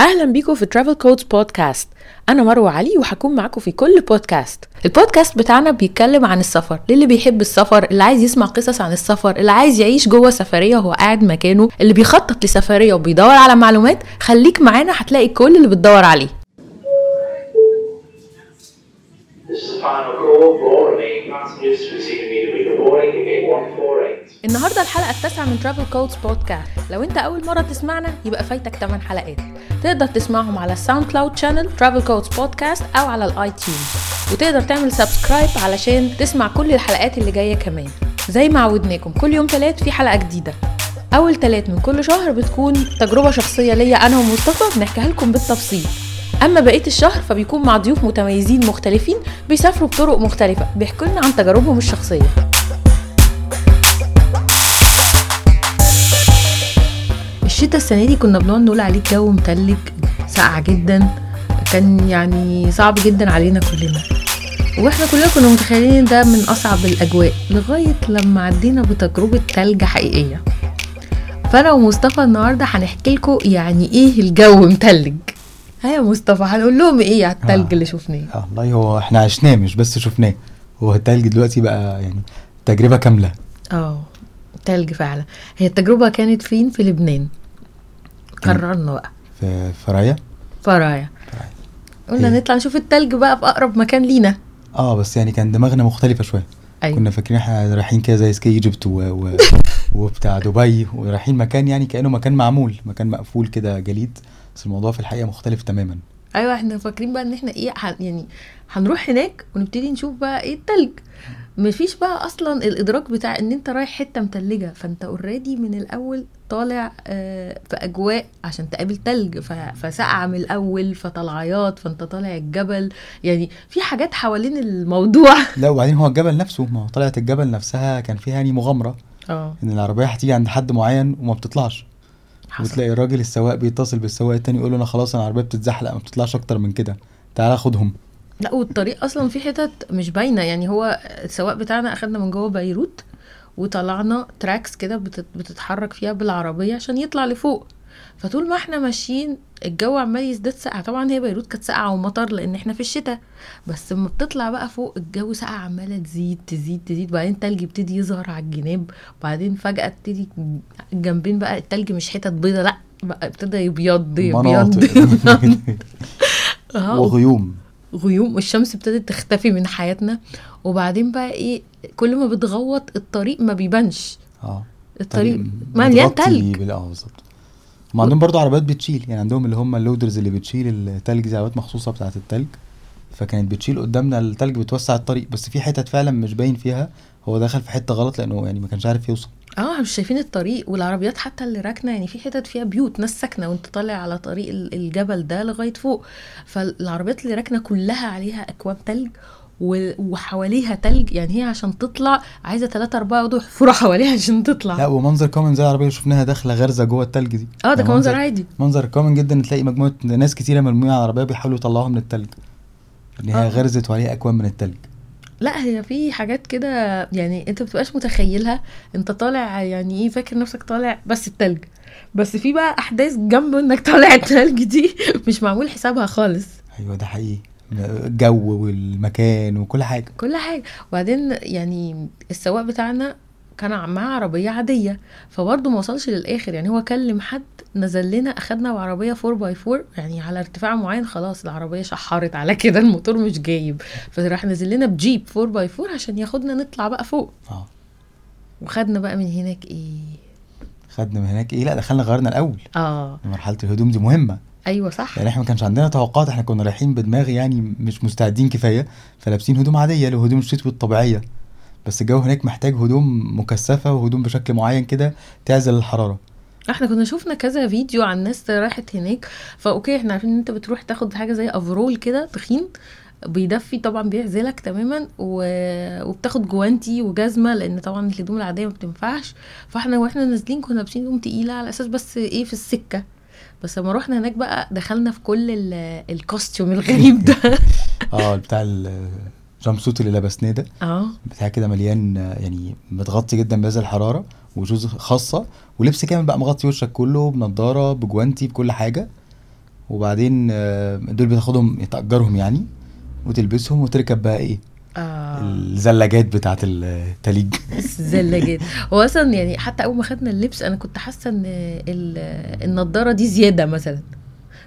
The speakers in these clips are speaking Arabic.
أهلا بيكم في Travel Codes بودكاست أنا مروة علي وهكون معاكم في كل بودكاست البودكاست بتاعنا بيتكلم عن السفر. للي بيحب السفر اللي عايز يسمع قصص عن السفر اللي عايز يعيش جوه سفرية وهو قاعد مكانه اللي بيخطط لسفرية وبيدور على معلومات خليك معانا هتلاقي كل اللي بتدور عليه. النهارده الحلقة التاسعة من Travel Codes بودكاست لو انت أول مرة تسمعنا يبقى فايتك 8 حلقات. تقدر تسمعهم على ال SoundCloud channel Travel Codes بودكاست أو على ال iTunes وتقدر تعمل subscribe علشان تسمع كل الحلقات اللي جاية كمان. زي ما عودناكم كل يوم تلات في حلقة جديدة. أول تلات من كل شهر بتكون تجربة شخصية ليا أنا ومصطفى بنحكيها لكم بالتفصيل. أما بقية الشهر فبيكون مع ضيوف متميزين مختلفين بيسافروا بطرق مختلفة. بيحكوا لنا عن تجاربهم الشخصية. الشتاء السنة دي كنا بنقعد نقول عليه الجو متلج ساقع جدا. كان يعني صعب جدا علينا كلنا. وإحنا كلنا كنا متخيلين ده من أصعب الأجواء لغاية لما عدينا بتجربة تلج حقيقية. فأنا ومصطفى النهارده هنحكي لكم يعني إيه الجو متلج. ها يا مصطفى هنقول لهم إيه؟ على التلج آه. اللي شفناه. آه، والله هو إحنا عشناه مش بس شفناه. هو التلج دلوقتي بقى يعني تجربة كاملة. آه تلج فعلا. هي التجربة كانت فين؟ في لبنان. قررنا بقى. في فرايا؟ فرايا. قلنا هي- نطلع نشوف التلج بقى في أقرب مكان لينا. آه بس يعني كان دماغنا مختلفة شوية. أيوه. كنا فاكرين إحنا رايحين كده زي سكي إيجيبت و... و... وبتاع دبي ورايحين مكان يعني كأنه مكان معمول مكان مقفول كده جليد. بس الموضوع في الحقيقة مختلف تماما. أيوه إحنا فاكرين بقى إن إحنا إيه يعني هنروح هناك ونبتدي نشوف بقى إيه التلج. مفيش بقى أصلا الإدراك بتاع إن أنت رايح حتة متلجة فأنت اوريدي من الأول طالع آه، في أجواء عشان تقابل تلج فسقعة من الأول فطلعيات فأنت طالع الجبل. يعني في حاجات حوالين الموضوع. لا وبعدين هو الجبل نفسه ما طلعت الجبل نفسها كان فيها يعني مغامرة. آه. إن العربية هتيجي عند حد معين وما بتطلعش. حصل. وتلاقي الراجل السواق بيتصل بالسواق التاني يقول له أنا خلاص أنا العربيه بتتزحلق ما بتطلعش أكتر من كده. تعالى خدهم. لا والطريق أصلا في حتت مش باينة. يعني هو السواق بتاعنا أخدنا من جوه بيروت وطلعنا تراكس كده بتت- بتتحرك فيها بالعربية عشان يطلع لفوق. فطول ما إحنا ماشيين الجو عمال يزداد سقعه طبعا هي بيروت كانت ساقعة ومطر لأن إحنا في الشتاء. بس لما بتطلع بقى فوق الجو سقعه عماله تزيد تزيد تزيد. بعدين التلج يبتدي يظهر على الجناب. وبعدين فجأة تبتدي جنبين بقى التلج مش حتت بيضة لأ بقى ابتدى يبيض يبيض. آه. وغيوم. غيوم. والشمس ابتدت تختفي من حياتنا. وبعدين بقى إيه كل ما بتغوط الطريق ما بيبانش. آه. الطريق طريق مليان تلج. آه بالظبط. هم عندهم برضو عربيات بتشيل. يعني عندهم اللي هم اللودرز اللي بتشيل التلج دي عربيات مخصوصة بتاعة التلج. فكانت بتشيل قدامنا التلج بتوسع الطريق. بس في حتت فعلا مش باين فيها. هو دخل في حتة غلط لأنه يعني ما كانش عارف يوصل. آه مش شايفين الطريق. والعربيات حتى اللي راكنة يعني في حتت فيها بيوت ناس ساكنة وانت طالع على طريق ال- الجبل ده لغاية فوق. فالعربيات اللي راكنة كلها عليها أكواب تلج. وحواليها تلج. يعني هي عشان تطلع عايزة ثلاثة أربعة يقعدوا يحفروا حواليها عشان تطلع. لا ومنظر common زي العربية اللي شفناها داخلة غرزة جوه التلج دي. آه ده يعني كان منظر عادي منظر common جدا تلاقي مجموعة ناس كتيرة مرميه على العربية بيحاولوا يطلعوها من التلج. ان هي آه. غرزت وعليها اكوام من التلج. لا هي في حاجات كده يعني أنت بتبقاش متخيلها. أنت طالع يعني إيه فاكر نفسك طالع بس التلج. بس في بقى أحداث جنب إنك طالع التلج دي. مش معمول حسابها خالص. أيوه ده حقيقي. الجو والمكان وكل حاجة. كل حاجة. وبعدين يعني السواق بتاعنا كان معاه عربية عادية فبرضه ما وصلش للآخر. يعني هو كلم حد نزل لنا أخدنا بعربية 4 باي 4 يعني على ارتفاع معين خلاص العربية شحرت على كده الموتور مش جايب. فراح نزل لنا بجيب 4 باي 4 عشان ياخدنا نطلع بقى فوق. آه. وخدنا بقى من هناك إيه؟ خدنا من هناك إيه؟ لا دخلنا غيرنا الأول. آه. مرحلة الهدوم دي مهمة. أيوه صح. يعني إحنا ما كانش عندنا توقعات إحنا كنا رايحين بدماغ يعني مش مستعدين كفاية فلابسين هدوم عادية اللي هدوم الشتوي الطبيعيه بس الجو هناك محتاج هدوم مكثفة وهدوم بشكل معين كده تعزل الحرارة. إحنا كنا شفنا كذا فيديو عن ناس راحت هناك ف okay إحنا عارفين إن أنت بتروح تاخد حاجة زي overall كده تخين بيدفي طبعا بيعزلك تماما و... وبتاخد جوانتي وجزمة لأن طبعا الهدوم العادية ما بتنفعش. فإحنا وإحنا نازلين كنا لابسين هدوم تقيلة على أساس بس إيه في السكة. بس لما رحنا هناك بقى دخلنا في كل ال- costume الغريب ده. آه بتاع ال jumpsuit اللي لبسناه ده. آه. بتاع كده مليان يعني متغطي جدا بهذه الحرارة و shoes خاصة ولبس كامل بقى مغطي وشك كله بنضارة بجوانتي بكل حاجة. وبعدين آه، دول بتاخدهم تأجرهم يعني وتلبسهم وتركب بقى إيه آه. الزلاجات بتاعت التليج. الزلاجات. هو أصلا يعني حتى أول ما خدنا اللبس أنا كنت حاسة إن ال- النضارة دي زيادة مثلا.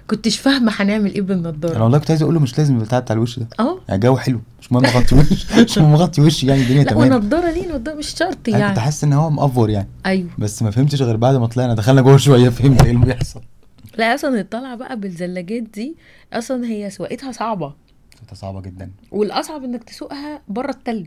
كنتش فاهمة هنعمل إيه أنا بالنضاره والله كنت عايز أقول له مش لازم البتاع بتاع الوش ده. آه يعني جو حلو. مش مهم أغطي وش. مش مهم أغطي وشي يعني الدنيا لا تمام. ونضاره ليه؟ نضارة مش شرط أنا كنت يعني. حاسس إن هو مأفور يعني. أيوه. بس ما فهمتش غير بعد ما طلعنا دخلنا جوه شوية فهمت إيه اللي بيحصل. لا أصلا الطلعة بقى بالزلاجات دي أصلا هي سواقتها صعبة. كانت صعبة جدا. والأصعب إنك تسوقها بره التلج.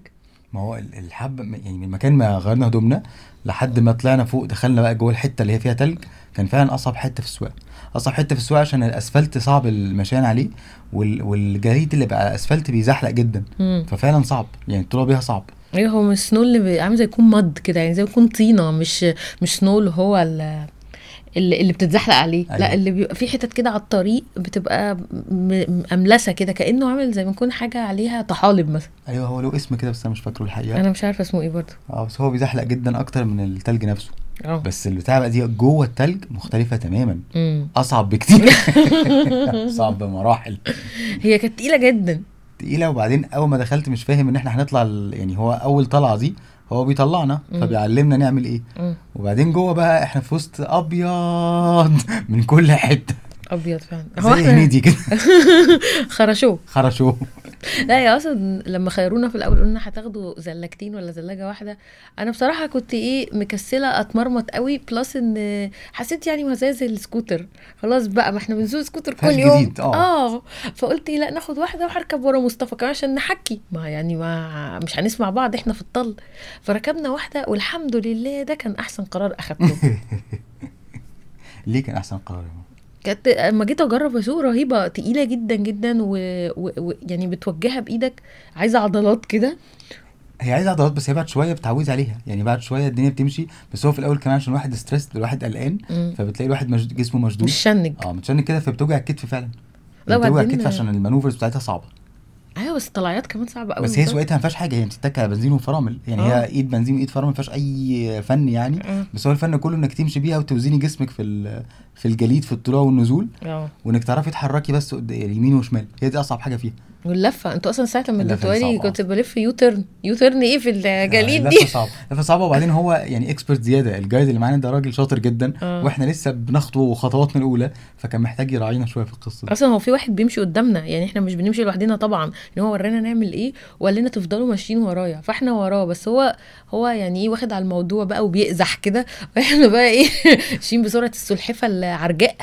ما هو ال- الحب يعني من مكان ما غيرنا هدومنا لحد ما طلعنا فوق دخلنا بقى جوه الحتة اللي هي فيها تلج كان فعلا أصعب حتة في السواقة. أصعب حتة في السواقة عشان الأسفلت صعب المشيان عليه وال... والجليد اللي بقى على الأسفلت بيزحلق جدا. ففعلا صعب يعني الطلوع بيها صعب. أيوه هو مش سنو اللي عامل زي يكون مد كده يعني زي يكون طينة مش مش سنو اللي هو ال- اللي, اللي بتتزحلق عليه. أيوة. لا. اللي بيبقى في حتت كده على الطريق بتبقى مأملسه كده كأنه عامل زي ما يكون حاجة عليها طحالب مثلا. أيوه هو له اسم كده بس أنا مش فاكره الحقيقة. أنا مش عارفة اسمه إيه برضه. آه بس هو بيزحلق جدا أكتر من التلج نفسه. آه. بس البتاع بقى دي جوه التلج مختلفة تماما. امم أصعب بكتير. صعب بمراحل. هي كانت تقيلة جدا. تقيلة وبعدين أول ما دخلت مش فاهم إن إحنا هنطلع يعني هو أول طلعة دي هو بيطلعنا مم. فبيعلمنا نعمل إيه مم. وبعدين جوه بقى إحنا في وسط أبيض من كل حتة أبيض فعلا. هو زي هنيدي كده. خرشوه. خرشوه. لا يا أصلا لما خيرونا في الأول قلنا هتاخدوا زلاجتين ولا زلاجة واحدة أنا بصراحة كنت إيه مكسلة أتمرمط قوي plus إن حسيت يعني ما زي السكوتر. خلاص بقى ما إحنا بنسوق سكوتر كل يوم. جديد، آه. آه. فقلت إيه لا ناخد واحدة وهركب ورا مصطفى كمان عشان نحكي. ما يعني ما مش هنسمع بعض إحنا في الطل. فركبنا واحدة والحمد لله ده كان أحسن قرار أخدته. ليه كان أحسن قرار يا؟ كانت أما جيت أجرب اسوق رهيبة تقيلة جدا جدا ويعني و... و... يعني بتوجهها بإيدك عايزة عضلات كده. هي عايزة عضلات بس هي بعد شوية بتعوز عليها يعني بعد شوية الدنيا بتمشي بس هو في الأول كمان عشان الواحد stressed الواحد قلقان. فبتلاقي الواحد مش جسمه مشدود. مش شنج آه متشنج كده فبتوجع الكتف فعلا. لا بتوجع الكتف عشان ال maneuvers بتاعتها صعبة. أيوه بس الطلعيات كمان صعبة قوي بس هي سواقتها ما فيهاش حاجة هي بتتك على بنزين وفرامل. يعني آه. هي إيد بنزين وإيد فرامل ما فيهاش أي فن يعني. آه. بس هو الفن كله إنك تمشي بيها وتوزني جسمك في في الجليد في الطلوع والنزول آه. وإنك تعرفي تحركي بس قد- يمين وشمال. هي دي أصعب حاجة فيها. واللفة. أنتوا أصلا ساعة لما اديتوها لي. كنت بلف U-turn U-turn إيه في الجليد لفه دي؟ صعبة. لفه صعبة. وبعدين هو يعني expert زيادة. ال guide اللي معانا ده راجل شاطر جدا. آه. وإحنا لسه بنخطو خطواتنا الأولى فكان محتاج يراعينا شوية في القصة دي. أصلا هو في واحد بيمشي قدامنا. يعني إحنا مش بنمشي لوحدنا طبعا. ان هو ورانا نعمل إيه وقال لنا تفضلوا ماشيين ورايا. فاحنا وراه بس هو هو يعني إيه واخد على الموضوع بقى وبيقزح كده. وإحنا بقى إيه ماشيين بسرعة السلحفة العرجاء.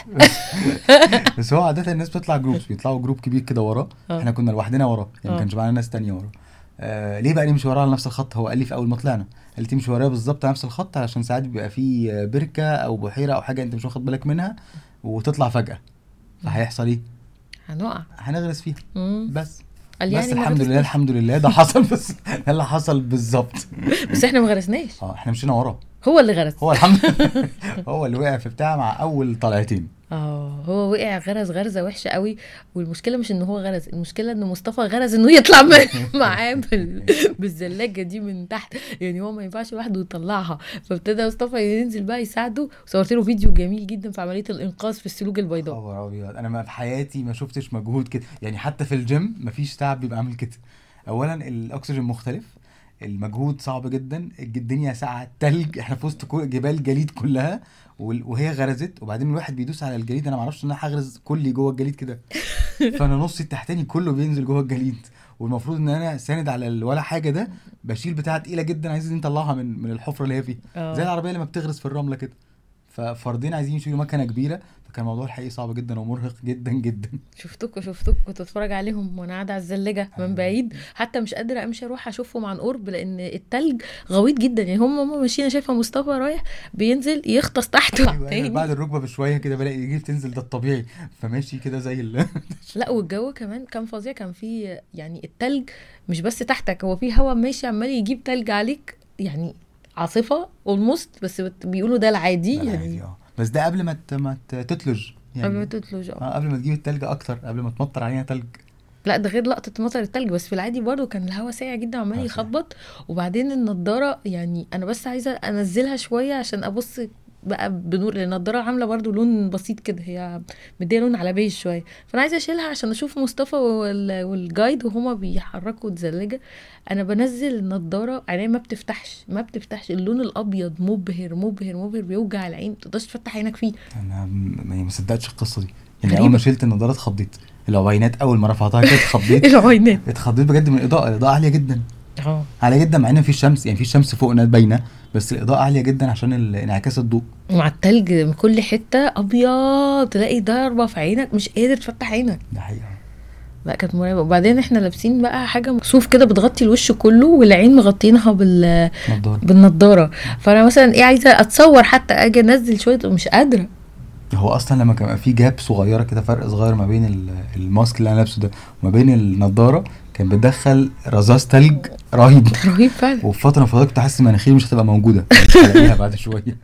بس هو عادة الناس بتطلع groups بيطلعوا group كبير كده وراه. آه. إحنا كنا لوحدنا وراه يعني. ما كانش معانا ناس تانية وراه. آه ليه بقى نمشي وراه على نفس الخط؟ هو قال لي في أول ما طلعنا. قال لي تمشي ورايا بالظبط على نفس الخط علشان ساعات بيبقى في بركة أو بحيرة أو حاجة أنت مش واخد بالك منها وتطلع فجأة. فهيحصل إيه؟ هنقع. هنغرس فيها. مم. بس. قال بس يعني ما الحمد لله. الحمد لله. ده حصل بس ده اللي حصل بالظبط. بس إحنا ما غرسناش. آه إحنا مشينا وراه هو اللي غرس. هو الحمد لله. هو اللي وقع في بتاع مع أول طلعتين. آه هو وقع غرز غرزة وحشة قوي والمشكلة مش إن هو غرز المشكلة إن مصطفى غرز إنه يطلع معاه بال... بالزلاجة دي من تحت. يعني هو ما ينفعش لوحده يطلعها. فابتدى مصطفى ينزل بقى يساعده. وصورت له فيديو جميل جدا في عملية الإنقاذ في السلوك البيضاء. خبر أبيض. أنا ما في حياتي ما شفتش مجهود كده. يعني حتى في الجيم مفيش تعب بيبقى عامل كده. اولا الأكسجين مختلف. المجهود صعب جدا الدنيا ساعة تلج إحنا في وسط جبال جليد كلها وهي غرزت وبعدين الواحد بيدوس على الجليد. أنا ما أعرفش إن أنا هغرز كلي جوه الجليد كده. فأنا نصي التحتاني كله بينزل جوه الجليد. والمفروض إن أنا ساند على ولا حاجة ده بشيل بتاعة تقيلة جدا عايزين نطلعها من من الحفرة اللي هي فيها. آه. زي العربية لما بتغرز في الرملة كده. ففردين عايزين يشيلوا مكنة كبيرة. فكان الموضوع الحقيقي صعب جدا ومرهق جدا جدا. شفتكوا شفتكوا. كنت اتفرج عليهم وأنا قاعدة على الزلاجه من أيوة. بعيد. حتى مش قادرة امشي أروح اشوفهم عن قرب لأن التلج غويط جدا. يعني هم هم ماشيين شايفة مصطفى رايح بينزل يغطس تحته أيوة بعد الركبة بشوية كده بلاقي يجي تنزل ده الطبيعي. فماشي كده زي ال لا والجو كمان كان فظيع. كان في يعني التلج مش بس تحتك هو في هوا ماشي عمال يجيب تلج عليك. يعني عاصفة اولموست بس بيقولوا ده العادي ده العادي، يعني. آه. بس ده قبل ما ت- ما تتلج قبل ما يعني تتلج آه. آه قبل ما تجيب التلج أكتر قبل ما تمطر علينا تلج. لا ده غير لقطة مطر التلج بس في العادي برضو كان الهوا ساقع جدا عمال آه، يخبط. وبعدين النضارة يعني أنا بس عايزة أنزلها شوية عشان أبص بقى بنور لأن النضاره عاملة برضو لون بسيط كده هي مدية لون على بيج شوية. فأنا عايزة أشيلها عشان أشوف مصطفى وال- والجايد وهما بيحركوا الزلاجه أنا بنزل النضاره عينيا ما بتفتحش ما بتفتحش. اللون الأبيض مبهر مبهر مبهر بيوجع العين ما تقدرش تفتح عينك فيه. أنا ما صدقتش القصة دي. يعني. أول ما شلت النضارة اتخضيت. العوينات أول ما رفعتها كده اتخضيت. العينات. اتخضيت بجد من الإضاءة الإضاءة عالية جدا. آه. عالية جدا مع إن مفيش شمس يعني في شمس فوقنا باينة بس الإضاءة عالية جدا عشان انعكاس الضوء. مع التلج من كل حتة أبيض تلاقي ضربة في عينك مش قادر تفتح عينك. ده حقيقة. لا كانت مرعبة. وبعدين إحنا لابسين بقى حاجة مكسوف كده بتغطي الوش كله والعين مغطينها بال نضارة. بالنضارة. فأنا مثلا إيه عايزة أتصور حتى أجي أنزل شوية مش قادرة. هو أصلا لما كان في جاب صغيرة كده فرق صغير ما بين ال- ال mask اللي أنا لابسه ده وما بين النضارة كان بتدخل رذاذ تلج رهيب. رهيب فعلا. وفي فترة من الفترات كنت حاسس مناخيري مش هتبقى موجودة. مش هلاقيها بعد شوية.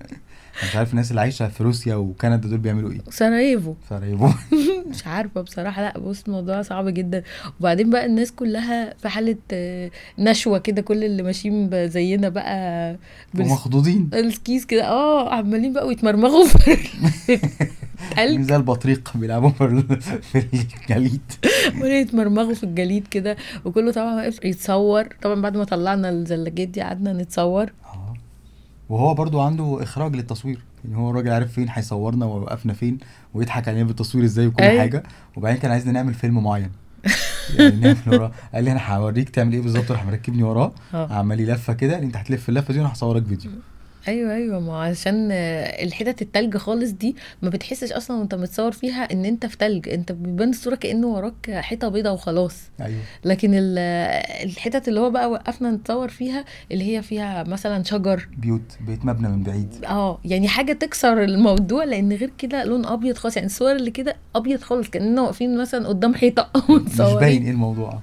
مش عارف الناس اللي عايشة في روسيا وكندا دول بيعملوا إيه. سراييفو سراييفو مش عارفة بصراحة. لأ بص الموضوع صعب جدا. وبعدين بقى الناس كلها في حالة آه، نشوة كده كل اللي ماشيين زينا بقى بالس- ومخضوضين ال skis كده. آه عمالين بقى يتمرمغوا في التلج زي البطريق بيلعبوا في ال- في الجليد. يتمرمغوا في الجليد كده وكله طبعا واقف يتصور. طبعا بعد ما طلعنا الزلاجات دي قعدنا نتصور. آه. وهو برضو عنده إخراج للتصوير. يعني هو الراجل عارف فين هيصورنا ووقفنا فين ويضحك علينا بالتصوير إزاي وكل أيوة. حاجة. وبعدين كان عايزنا نعمل فيلم معين. يعني نعمل وراه. قال لي أنا هوريك تعمل إيه بالظبط راح مركبني وراه. آه. عمال يلفه كده. أنت هتلف اللفة دي وأنا هصورك فيديو. أيوه أيوه. ما عشان الحتت التلج خالص دي ما بتحسش أصلا وأنت متصور فيها إن أنت في تلج. أنت بيبان الصورة كأنه وراك حيطة بيضه وخلاص. أيوه. لكن ال- الحتت اللي هو بقى وقفنا نتصور فيها اللي هي فيها مثلا شجر. بيوت بيت مبنى من بعيد. آه يعني حاجة تكسر الموضوع لأن غير كده لون أبيض خالص. يعني الصور اللي كده أبيض خالص كأننا واقفين مثلا قدام حيطة. مش باين إيه الموضوع.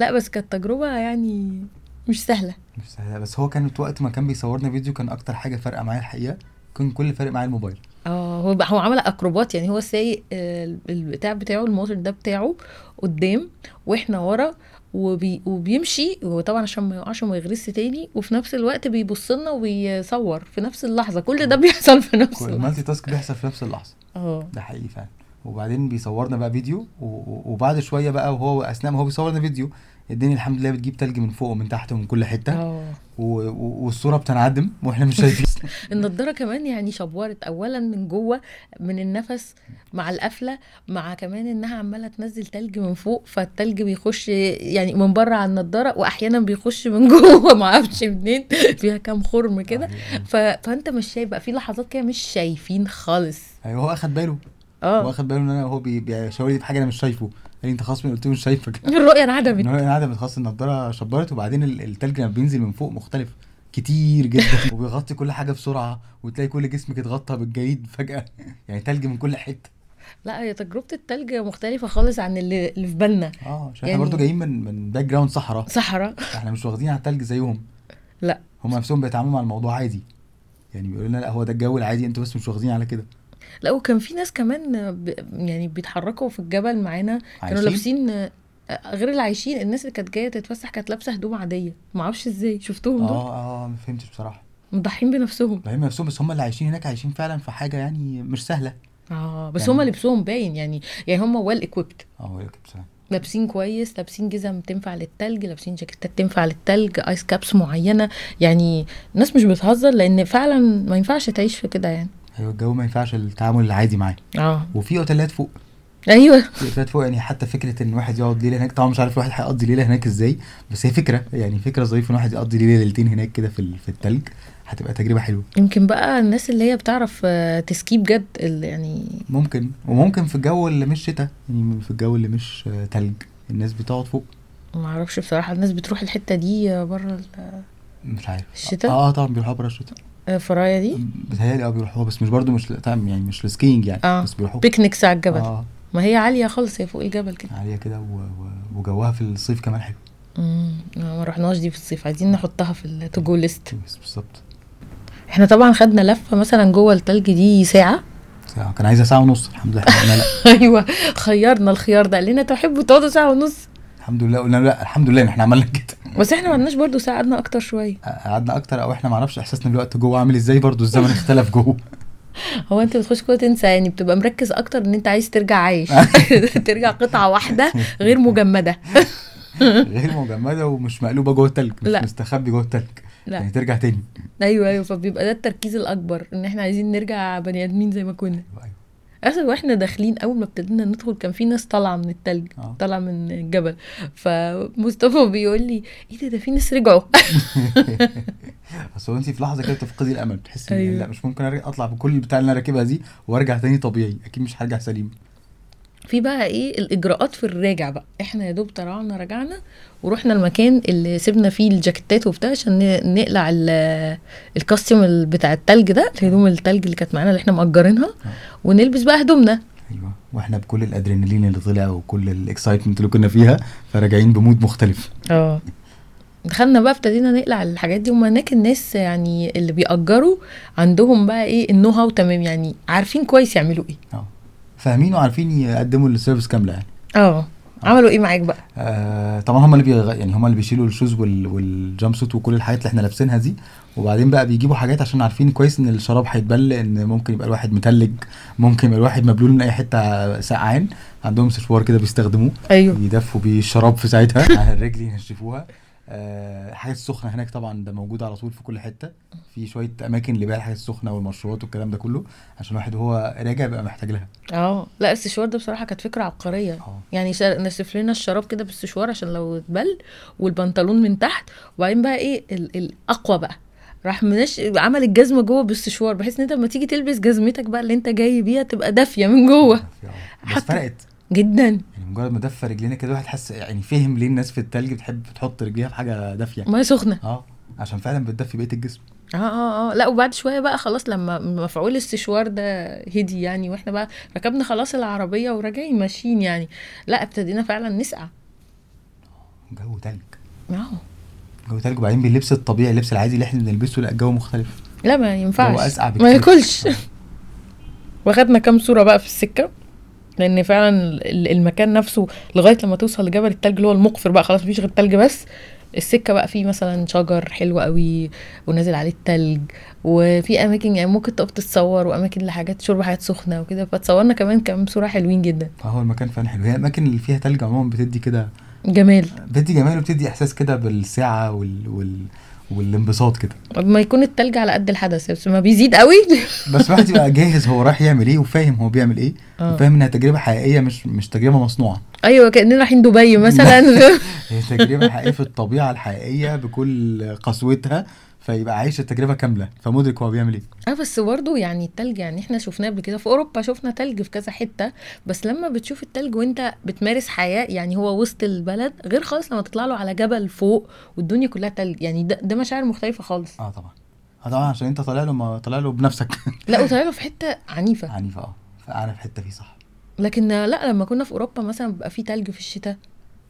لا بس كانت تجربة يعني مش سهلة. مش سهل بس هو كان وقت ما كان بيصورنا فيديو كان أكتر حاجة فارقة معايا الحقيقة. كان كل فارق معايا الموبايل. آه هو هو عمل أكروبات يعني هو سايق آه، البتاع بتاعه الموتور ده بتاعه قدام وإحنا ورا وبي وبيمشي. وطبعا عشان ما يقعش وما يغرس تاني. وفي نفس الوقت بيبص لنا وبيصور في نفس اللحظة. كل ده بيحصل في نفس كل اللحظه المالتي تاسك بيحصل في نفس اللحظة. آه. ده حقيقي فعلا. وبعدين بيصورنا بقى فيديو وبعد شوية بقى وهو أثناء ما هو بيصورنا فيديو الدنيا الحمد لله بتجيب تلج من فوق ومن تحت ومن كل حتة. آه. و- و- والصورة بتنعدم وإحنا مش شايفين. النضارة كمان يعني شبورت اولا من جوه من النفس مع القفلة مع كمان إنها عمالة تنزل تلج من فوق فالتلج بيخش يعني من بره على النضارة واحيانا بيخش من جوه ما أعرفش منين. فيها كام خرم كده. ف... فأنت مش شايف بقى في لحظات كده مش شايفين خالص. أيوه هو أخد باله. آه. اخد باله إن أنا هو بي- بيشاور لي بحاجه أنا مش شايفه. قال لي أنت خلاص قلت له مش شايفك. الرؤية ان انعدمت. هو قاعدة خلاص النضارة شبرت وبعدين ال- التلج لما بينزل من فوق مختلف كتير جدا. وبيغطي كل حاجة بسرعة وتلاقي كل جسمك اتغطى بالجليد فجأة. يعني تلج من كل حتة. لا هي تجربة التلج مختلفة خالص عن اللي, اللي في بالنا. آه عشان يعني- إحنا برضو جايين من من background صحراء. صحراء. إحنا مش واخدين على التلج زيهم. لا. هم نفسهم بيتعاملوا مع الموضوع عادي. يعني بيقولوا لنا لا هو ده الجو العادي أنتوا بس مش واخدين على كده. لا وكان في ناس كمان ب... يعني بيتحركوا في الجبل معانا. كانوا؟ لابسين غير اللي عايشين الناس اللي كانت جاية تتفسح كانت لابسة هدوم عادية. ما أعرفش إزاي شفتهم دول؟ آه آه ما فهمتش بصراحة. مضحين بنفسهم. فاهم نفسهم بس هم اللي عايشين هناك عايشين فعلا في حاجة يعني مش سهلة. آه بس يعني- هما لبسهم باين يعني يعني هما well equipped آه كده بصراحه لابسين كويس لابسين جزم تنفع للتلج لابسين جاكيتات تنفع للتلج ice caps معينة. يعني الناس مش بتهزر لأن فعلا ما ينفعش تعيش في كده يعني. الجو ما ينفعش التعامل العادي معاه آه. وفي أوتيلات فوق. أيوه. في أوتيلات فوق يعني حتى فكرة إن واحد يقعد ليلة هناك طبعا مش عارف الواحد هيقضي ليلة هناك إزاي بس هي فكرة يعني فكرة ظريفة إن واحد يقضي ليلة ليلتين هناك كده في في التلج هتبقى تجربة حلوة. يمكن بقى الناس اللي هي بتعرف آه، تسكي بجد اللي يعني ممكن. وممكن في الجو اللي مش شتاء يعني في الجو اللي مش آه، تلج الناس بتقعد فوق. ما أعرفش بصراحة الناس بتروح الحتة دي بره مش عارف. الشتاء؟ آه طبعا بيروحوا بره الشتاء. الفرايه دي؟ بتهيألي آه بيروحوها بس مش برضو مش طبعا يعني مش ال skiing يعني آه بس بيروحوا. picnics على الجبل. آه. ما هي عالية خالص هي فوق الجبل كده. عالية كده و... و... وجوها في الصيف كمان حلو. امم ما رحناش دي في الصيف عايزين نحطها في ال to list بس بالظبط. إحنا طبعا خدنا لفة مثلا جوه التلج دي ساعة. ساعة كان عايزة ساعة ونص الحمد لله. أيوه خيرنا الخيار ده. قال لنا تحبوا تقعدوا ساعة ونص؟ الحمد لله قلنا لا الحمد لله إن إحنا عملنا كده. بس إحنا ما عندناش برضه ساعه قعدنا أكتر شوية. قعدنا أكتر أو إحنا ما نعرفش إحساسنا بالوقت جوه عامل إزاي برضو الزمن اختلف جوه. هو أنت بتخش جوه تنسى يعني بتبقى مركز أكتر إن أنت عايز ترجع عايش. ترجع قطعة واحدة غير مجمدة. غير مجمدة ومش مقلوبة جوه التلج مش لا. مستخبي جوه التلج. لا. يعني ترجع تاني. أيوه أيوه فبيبقى ده التركيز الأكبر إن إحنا عايزين نرجع بني آدمين زي ما كنا. أيوة. أصلا وإحنا داخلين أول ما ابتدينا ندخل كان في ناس طالعة من التلج آه. طالعة من الجبل فمصطفى بيقول لي إيه ده ده في ناس رجعوا هو انت في لحظة كده بتفقدي الأمل تحسي إن أيوة. لا مش ممكن أطلع بكل البتاع اللي أنا راكبها دي وأرجع تاني طبيعي أكيد مش هرجع سليم في بقى إيه الإجراءات في الراجع بقى. إحنا يا دوب طلعنا رجعنا ورحنا المكان اللي سيبنا فيه الجاكيتات وبتاع عشان نقلع ال- ال costume ال- بتاع التلج ده الهدوم التلج اللي كانت معانا اللي إحنا مأجرينها ونلبس بقى هدومنا. أيوه. وإحنا بكل الأدرينالين اللي طلع وكل ال excitement اللي كنا فيها فراجعين ب mood مختلف. آه. دخلنا بقى ابتدينا نقلع الحاجات دي. وما هناك الناس يعني اللي بيأجروا عندهم بقى إيه ال know-how تمام. يعني عارفين كويس يعملوا إيه. آه. فاهمين وعارفين يقدموا ال service كاملة يعني. آه. عملوا إيه معاك بقى؟ آه طبعا هم اللي بيغ... يعني هم اللي بيشيلوا ال shoes وال... وال jumpsuit وكل الحاجات اللي إحنا لابسينها دي. وبعدين بقى بيجيبوا حاجات عشان عارفين كويس إن الشراب هيتبل إن ممكن يبقى الواحد متلج ممكن يبقى الواحد مبلول من أي حتة سقعان. عندهم سشوار كده بيستخدموه. أيوه. يدفوا بيه الشراب في ساعتها. على الرجل ينشفوها. آه الحاجات السخنة هناك طبعا ده موجود على طول في كل حتة. في شوية أماكن لبيع الحاجات السخنة والمشروبات والكلام ده كله عشان الواحد وهو راجع بيبقى محتاج لها. آه لا السشوار ده بصراحة كانت فكرة عبقرية. آه. يعني نسف لنا الشراب كده بالسشوار عشان لو اتبل والبنطلون من تحت. وبعدين بقى إيه ال- الأقوى بقى. راح منش عمل الجزمة جوه بالسشوار بحيث إن أنت لما تيجي تلبس جزمتك بقى اللي أنت جاي بيها تبقى دافية من جوه. بس حتى- فرقت. جدا. يعني مجرد ما دفى رجلينا كده الواحد حس يعني فهم ليه الناس في التلج بتحب تحط رجليها في حاجة دافية مية سخنة. آه عشان فعلا بتدفي بقية الجسم. آه آه آه. لا وبعد شوية بقى خلاص لما مفعول السشوار ده هدي يعني وإحنا بقى ركبنا خلاص العربية وراجعين ماشيين يعني. لا ابتدينا فعلا نسقع. جو تلج. آه. جو تلج وبعدين باللبس الطبيعي اللبس العادي اللي إحنا بنلبسه لا الجو مختلف. لا ما ينفعش. جو أسقع بكتير. ما ياكلش. واخدنا كام صورة بقى في السكة؟ لأن فعلا ال- المكان نفسه لغاية لما توصل لجبل التلج اللي هو المقفر بقى خلاص مفيش غير تلج بس. السكة بقى فيه مثلا شجر حلو قوي ونازل عليه التلج وفي أماكن يعني ممكن تقف تتصور وأماكن لحاجات شرب حاجات سخنة وكده. فتصورنا كمان كام صوره حلوين جدا. فهو المكان فعلا حلو. هي الاماكن اللي فيها تلج عموما بتدي كده جمال. بتدي جمال وبتدي إحساس كده بالسعه وال... وال... والانبساط كده. ما يكون التلج على قد الحدث بس ما بيزيد قوي. بس الواحد يبقى جاهز هو رايح يعمل إيه وفاهم هو بيعمل إيه آه. وفاهم انها تجربة حقيقية مش مش تجربة مصنوعة. أيوه كأننا رايحين دبي مثلا. هي تجربة حقيقية في الطبيعة الحقيقية بكل قسوتها. فيبقى عايش التجربة كاملة. فمدرك هو بيعمل إيه؟ آه بس برضه يعني التلج يعني إحنا شفناه قبل كده في أوروبا شفنا تلج في كذا حتة. بس لما بتشوف التلج وأنت بتمارس حياة يعني هو وسط البلد غير خالص لما تطلع له على جبل فوق والدنيا كلها تلج. يعني ده, ده مشاعر مختلفة خالص. آه طبعا. آه طبعا عشان أنت طالع له ما طالع له بنفسك. لا وطلع له في حتة عنيفة. عنيفة آه. في حتة فيه صح. لكن لا لما كنا في أوروبا مثلا بيبقى في تلج في الشتاء.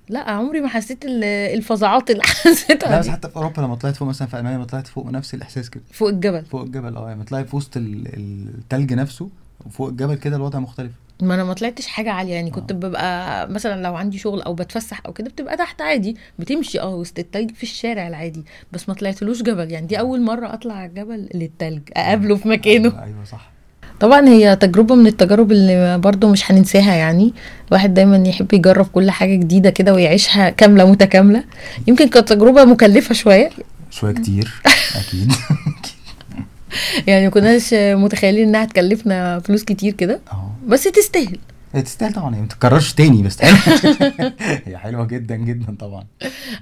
لا عمري ما حسيت ال- الفظاعات اللي لا حسيتها بس دي. حتى في أوروبا لما طلعت فوق مثلا في ألمانيا لما طلعت فوق نفس الإحساس كده. فوق الجبل. فوق الجبل آه لما طلعت في وسط ال- التلج نفسه وفوق الجبل كده الوضع مختلف. ما أنا ما طلعتش حاجة عالية يعني كنت آه. ببقى مثلا لو عندي شغل أو بتفسح أو كده بتبقى تحت عادي بتمشي آه وسط التلج في الشارع العادي. بس ما طلعتلوش جبل يعني دي أول مرة أطلع جبل للتلج أقابله في مكانه. أيوه, أيوة صح. طبعا هي تجربة من التجارب اللي برضو مش هننساها يعني. الواحد دايما يحب يجرب كل حاجة جديدة كده ويعيشها كاملة متكاملة. يمكن كانت تجربة مكلفة شوية. شوية كتير أكيد. يعني كناش متخيلين إنها تكلفنا فلوس كتير كده. بس تستاهل. تستاهل طبعا هي ما تتكررش تاني بس. هي حلوة جدا جدا طبعا.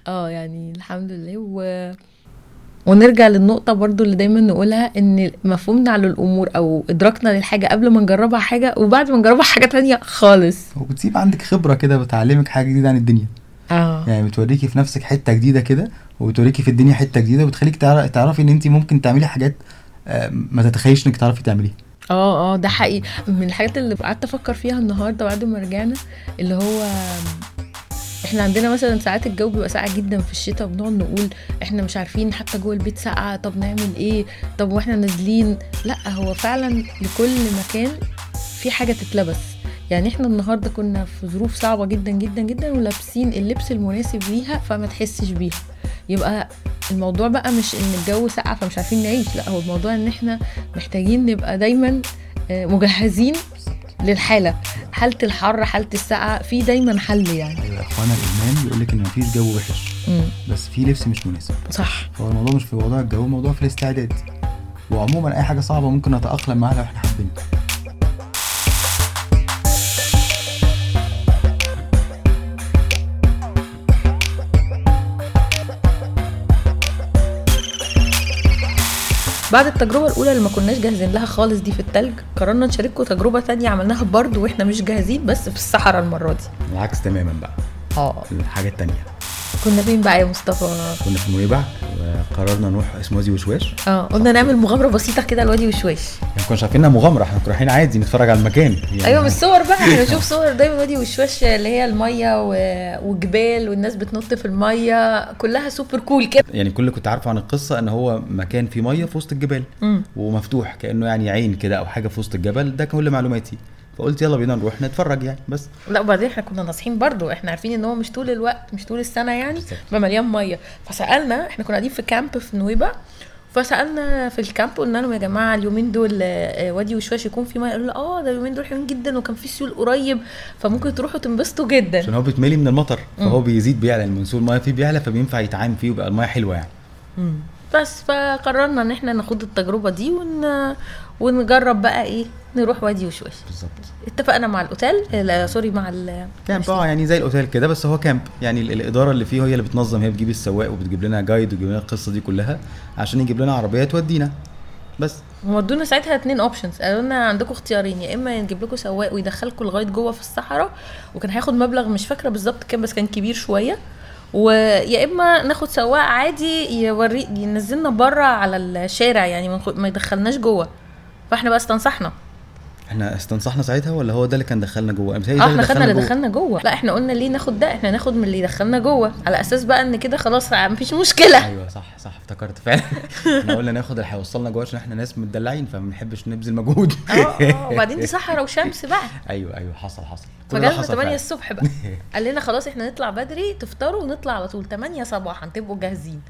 آه يعني الحمد لله. و... ونرجع للنقطة برضو اللي دايما نقولها إن مفهومنا على الأمور أو إدراكنا للحاجة قبل ما نجربها حاجة وبعد ما نجربها حاجة تانية خالص. وبتسيب عندك خبرة كده بتعلمك حاجة جديدة عن الدنيا. آه. يعني بتوريكي في نفسك حتة جديدة كده وبتوريكي في الدنيا حتة جديدة وبتخليك تعر- تعرفي إن انت ممكن تعملي حاجات آه، ما تتخيلش إنك تعرفي تعمليها. آه آه ده حقيقي. من الحاجات اللي قعدت أفكر فيها النهارده بعد ما رجعنا اللي هو إحنا عندنا مثلا ساعات الجو بيبقى ساقع جدا في الشتاء بنقعد نقول إحنا مش عارفين حتى جوه البيت ساقعة طب نعمل إيه؟ طب وإحنا نازلين؟ لا هو فعلا لكل مكان في حاجة تتلبس. يعني إحنا النهارده كنا في ظروف صعبة جدا جدا جدا ولابسين اللبس المناسب ليها فما تحسش بيها. يبقى الموضوع بقى مش إن الجو سقع فمش عارفين نعيش لا هو الموضوع إن إحنا محتاجين نبقى دايما آه، مجهزين للحالة. حالة الحر حالة السقعة في دايما حل يعني. أيوه اخوانا الإيمان بيقول لك إن مفيش جو وحش. مم. بس في لبس مش مناسب. صح. فهو الموضوع مش في موضوع الجو الموضوع في الاستعداد. وعموما أي حاجة صعبة ممكن نتأقلم معاها لو إحنا حابين. بعد التجربة الأولى اللي ما كناش جاهزين لها خالص دي في التلج قررنا نشارككم تجربة تانية عملناها برضو وإحنا مش جاهزين بس في الصحراء المرة دي. العكس تماما بقى. آه. الحاجة التانية. كنا فين بقى يا مصطفى؟ كنا في نويبع وقررنا نروح اسمه وادي وشواش. آه قلنا نعمل مغامرة بسيطة كده الوادي وشواش. يعني ما كناش عارفين انها مغامرة إحنا كنا رايحين عادي نتفرج على المكان. يعني أيوه من الصور بقى إحنا بنشوف صور دايما وادي وشواش اللي هي المية و... وجبال والناس بتنط في المية كلها سوبر كول كده. يعني كل اللي كنت عارفه عن القصة إن هو مكان فيه مية في وسط الجبال. مم. ومفتوح كأنه يعني عين كده أو حاجة في وسط الجبل. ده كل معلوماتي. فقلت يلا بينا نروح نتفرج يعني بس. لا وبعدين إحنا كنا ناصحين برضو إحنا عارفين إن هو مش طول الوقت مش طول السنة يعني بالظبط. بقى مليان مية. فسألنا إحنا كنا قاعدين في camp في نويبع فسألنا في ال camp قلنا لهم يا جماعة اليومين دول آه، وادي وشواش يكون في مية. قالوا آه ده اليومين دول حلوين جدا وكان في سيول قريب فممكن تروحوا تنبسطوا جدا. عشان هو بيتملي من المطر فهو بيزيد بيعلى المنسوب المية فيه بيعلى فبينفع يتعام فيه ويبقى المية حلوة يعني. مم. بس فقررنا إن إحنا ناخد التجربة دي ون... ونجرب بقى إيه نروح وادي وشواش بالظبط. اتفقنا مع الأوتيل؟ لا sorry مع ال camp آه يعني زي الأوتيل كده بس هو camp. يعني ال- الإدارة اللي فيه هي اللي بتنظم هي بتجيب السواق وبتجيب لنا guide وتجيب لنا القصة دي كلها عشان يجيب لنا عربيه تودينا. بس. هم ادونا ساعتها اتنين options قالوا لنا عندكم اختيارين يا إما نجيب لكم سواق ويدخلكم لغاية جوه في الصحراء وكان هياخد مبلغ مش فاكرة بالظبط كام بس كان كبير شوية ويا إما ناخد سواق عادي يوري ينزلنا بره على الشارع يعني ما يدخلناش جوه. فاحنا بقى استنصحنا. إحنا استنصحنا ساعتها ولا هو ده اللي كان دخلنا جوه؟ آه إحنا خدنا اللي. دخلنا جوه. لا إحنا قلنا ليه ناخد ده؟ إحنا ناخد من اللي يدخلنا جوه. على أساس بقى ان كده خلاص مفيش مشكلة. أيوه صح صح افتكرت فعلا. إحنا قلنا ناخد اللي هيوصلنا جوه عشان إحنا ناس متدلعين فما بنحبش نبذل مجهود. آه آه وبعدين دي صحراء وشمس بقى. أيوه أيوه حصل حصل. فجالنا حصل 8 فعلا. الصبح بقى. قال لنا خلاص إحنا نطلع بدري تفطروا ونطلع على طول. 8 صباحا تبقوا جاهزين.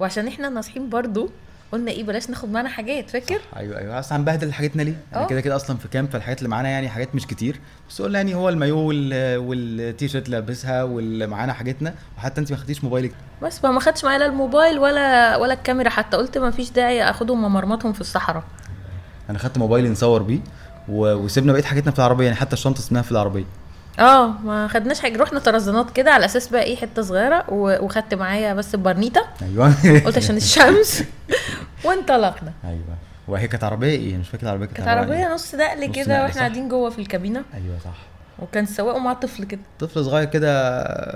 وعشان إحنا ناصحين برضو قلنا إيه بلاش ناخد معانا حاجات فاكر؟ أيوه أيوه. أصل هنبهدل حاجتنا ليه؟ إحنا آه. كده كده أصلا في كامب فالحاجات اللي معانا يعني حاجات مش كتير. بس قلنا يعني هو المايو وال- والتيشيرت اللي لابسها واللي معانا حاجتنا وحتى انت ما خدتيش موبايلك. بس فما خدش معايا لا الموبايل ولا ولا الكاميرا حتى. قلت ما فيش داعي أخدهم ومرمطهم في الصحراء. أنا خدت موبايلي نصور بيه وسيبنا بقية حاجتنا في العربية يعني حتى الشنطة سيبناها في العربية. آه ما خدناش حاجة. رحنا طرزانات كده على أساس بقى إيه حتة صغيرة و- وخدت معايا بس البرنيطة. أيوه. قلت عشان الشمس. وانطلقنا. أيوه. وهي كانت عربية إيه؟ مش فاكر العربية كانت عربية إيه. نص دقل كده وإحنا. قاعدين جوه في الكابينة. أيوه صح. وكان السواق ومعاه طفل كده. طفل صغير كده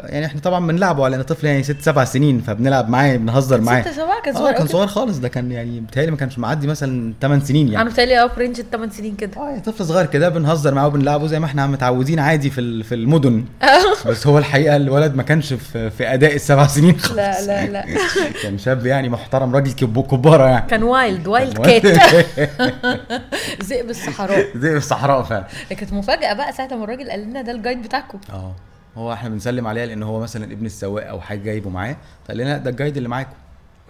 يعني إحنا طبعا بنلعبه على انه طفل يعني ست سبع سنين فبنلعب معاه بنهزر معاه. ست سبعة كان آه صغير كان صغير خالص ده كان يعني بيتهيألي ما كانش معدي مثلا 8 سنين أنا يعني. بتهيألي آه في رينج الثمان سنين كده. آه يعني طفل صغير كده بنهزر معاه وبنلعبه زي ما إحنا متعودين عادي في في المدن. بس هو الحقيقة الولد ما كانش في, في أداء السبع سنين خالص. لا لا لا. كان شاب يعني محترم راجل كب- كبارة يعني. كان wild wild كان cat ذئب الصحراء. في الصحراء فعلا. كانت مفاجأة بقى ساعه ما الراجل قال لنا ده ال guide بتاعكم. آه. هو إحنا بنسلم عليه لأن هو مثلا ابن السواق أو حاجة جايبه معاه فقال لنا ده ال guide اللي معاكم.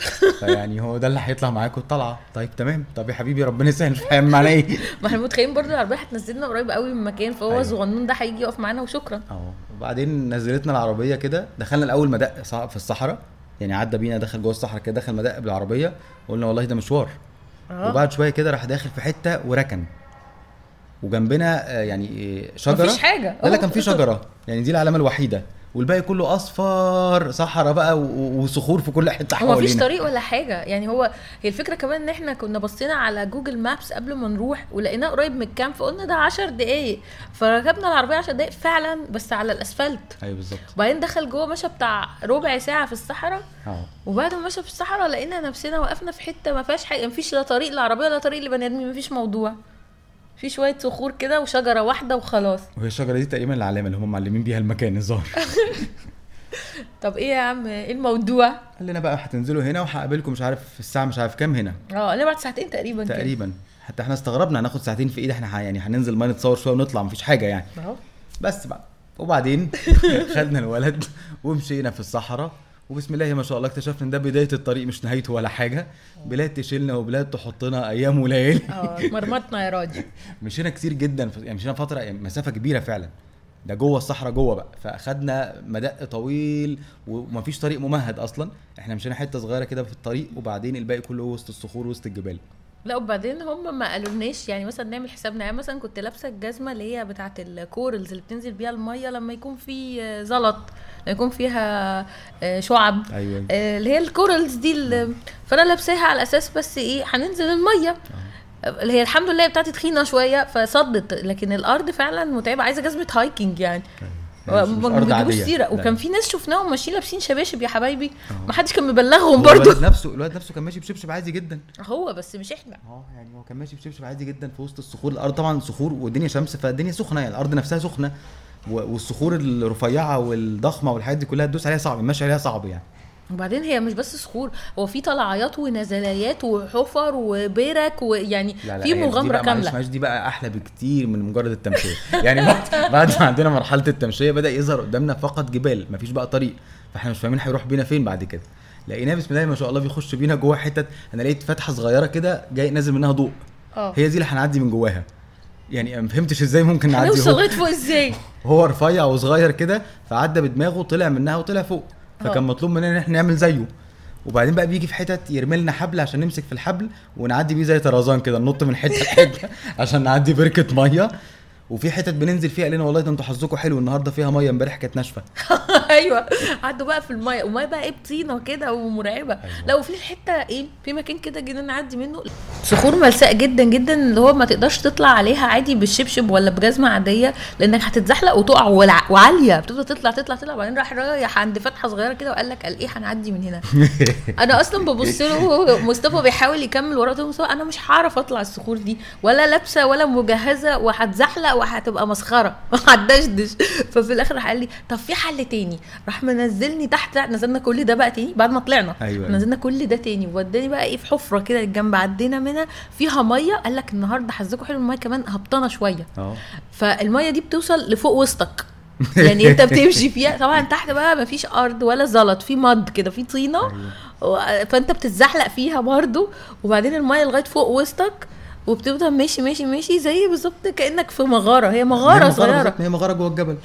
فيعني هو ده اللي هيطلع معاكم الطلعة. طيب تمام. طب يا حبيبي ربنا يسهل. فاهم معناه إيه؟ ما إحنا متخيلين برضو العربية هتنزلنا قريب قوي من مكان فهو أيوة. الصغنون ده هيجي يقف معانا وشكرا. آه. وبعدين نزلتنا العربية كده. دخلنا الأول مدق في الصحراء. يعني عدى بينا دخل جوه الصحراء كده دخل مدق بالعربية. قلنا والله ده مشوار. آه. وبعد شوية كده راح داخل في حتة وركن. وجنبنا آه، يعني آه، شجرة. مفيش حاجة. لا لا كان في شجرة. يعني دي العلامة الوحيدة. والباقي كله أصفر صحراء بقى وصخور في كل حتة هو مفيش حوالينا. طريق ولا حاجة. يعني هو هي الفكرة كمان إن إحنا كنا بصينا على جوجل مابس قبل ما نروح ولقيناه قريب من الكامب فقلنا ده 10 دقايق. فركبنا العربية 10 دقايق فعلا بس على الأسفلت. أيوه بالظبط. وبعدين دخل جوه مشى بتاع ربع ساعة في الصحراء. آه. وبعد ما مشى في الصحراء لقينا نفسنا وقفنا في حتة ما فيهاش حاجة. مفيش لا طريق للعربيه ولا طريق لبني آدمين مفيش موضوع. في شوية صخور كده وشجرة واحدة وخلاص. وهي الشجرة دي تقريبا العلامه اللي هم معلمين بيها المكان الظاهر. طب إيه يا عم إيه الموضوع؟ قال لنا بقى هتنزلوا هنا وهقابلكم مش عارف الساعة مش عارف كام هنا. آه أنا بعد ساعتين تقريبا كده. تقريبا. حتى إحنا استغربنا هناخد ساعتين في إيد إحنا يعني هننزل ما نتصور شوية ونطلع مفيش حاجة يعني. أهو. بس بقى. وبعدين خدنا الولد ومشينا في الصحراء. وبسم الله ما شاء الله اكتشفنا إن ده بداية الطريق مش نهايته ولا حاجة. بلاد تشيلنا وبلاد تحطنا أيام وليالي. آه مرمطنا يا راجل. مشينا كتير جدا يعني مشينا فترة يعني مسافة كبيرة فعلا. ده جوه الصحراء جوه بقى. فأخدنا مدق طويل ومفيش طريق ممهد أصلا. إحنا مشينا حتة صغيرة كده في الطريق وبعدين الباقي كله وسط الصخور وسط الجبال. لا وبعدين هم ما قالولناش يعني مثلا نعمل حسابنا يعني مثلا كنت لابسة الجزمة اللي هي بتاعه ال corals اللي بتنزل بيها المية لما يكون في زلط لما يكون فيها آه، شعب أيوه. آه، اللي هي ال corals دي اللي فأنا لابساها على أساس بس إيه هننزل المية. اللي هي الحمد لله بتاعتي تخينة شوية فصدت لكن الأرض فعلا متعبة عايزة جزمة hiking يعني. مش ما. سيرة. لا. وكان في ناس شفناهم ماشيين لابسين شباشب يا حبايبي. ما حدش كان مبلغهم هو برضو. الواد نفسه الواد نفسه كان ماشي بشبشب عادي جدا. هو بس مش إحنا. أه يعني هو كان ماشي بشبشب عادي جدا في وسط الصخور. الأرض طبعا صخور والدنيا شمس فالدنيا سخنة يعني. الأرض نفسها سخنة. والصخور الرفيعة والضخمة والحاجات دي كلها تدوس عليها صعب المشي عليها صعب يعني. وبعدين هي مش بس صخور هو في طلعيات ونزلايات وحفر وبرك ويعني في مغامرة معلش كاملة. معلش دي بقى أحلى بكتير من مجرد التمشية. يعني بعد ما عندنا مرحلة التمشية بدأ يظهر قدامنا فقط جبال مفيش بقى طريق. فإحنا مش فاهمين هيروح بينا فين بعد كده. لقيناه بسم الله ما شاء الله بيخش بينا جوه حتت. أنا لقيت فتحة صغيرة كده جاي نازل منها ضوء. آه. هي دي اللي هنعدي من جواها. يعني ما فهمتش إزاي ممكن نعدي هنوصل هو, لغايه فوق إزاي؟ هو رفيع وصغير كده فعدى بدماغه طلع منها وطلع فوق. فكان آه. مطلوب مننا إن إحنا نعمل زيه وبعدين بقى بيجي في حتت يرمي لنا حبل عشان نمسك في الحبل ونعدي بيه زي طرزان كده ننط من حتة لحتة عشان نعدي بركة مية وفي حتت بننزل فيها قال والله ده أنتوا حظكم حلو. النهارده فيها مية امبارح كانت ناشفة. أيوه. عدوا بقى في المية. والميه بقى إيه؟ بطينة كده ومرعبة. أيوة. لا وفي حتة إيه؟ في مكان كده جينا نعدي منه. صخور ملساء جدا جدا اللي هو ما تقدرش تطلع عليها عادي بالشبشب ولا بجزمة عادية لأنك هتتزحلق وتقع وعالية. بتفضل تطلع تطلع تطلع. وبعدين راح رايح عند فتحة صغيرة كده وقال لك قال إيه؟ هنعدي من هنا. أنا أصلا ببص له مصطفى بيحاول يكمل وراه أنا مش هعرف أطلع الصخور دي. ولا لابسة ولا مجهزة وهتزحلق وهتبقى مسخرة. هتدشدش ففي الآخر راح قال لي طب في حل تاني. راح منزلني تحت نزلنا كل ده بقى تاني بعد ما طلعنا. أيوة. نزلنا كل ده تاني. ووداني بقى إيه في حفرة كده جنب عدينا منها. فيها مية. قال لك النهارده حظكم حلو المية كمان هبطانة شوية. أه. فالمية دي بتوصل لفوق وسطك. يعني أنت بتمشي فيها. طبعا تحت بقى مفيش أرض ولا زلط في مد كده في طينة. أيوة. فأنت بتتزحلق فيها برضو. وبعدين المية لغاية فوق وسطك وبتفضل ماشي ماشي ماشي زي بالظبط كأنك في مغارة. هي هي مغارة صغيرة. هي مغارة جوه الجبل.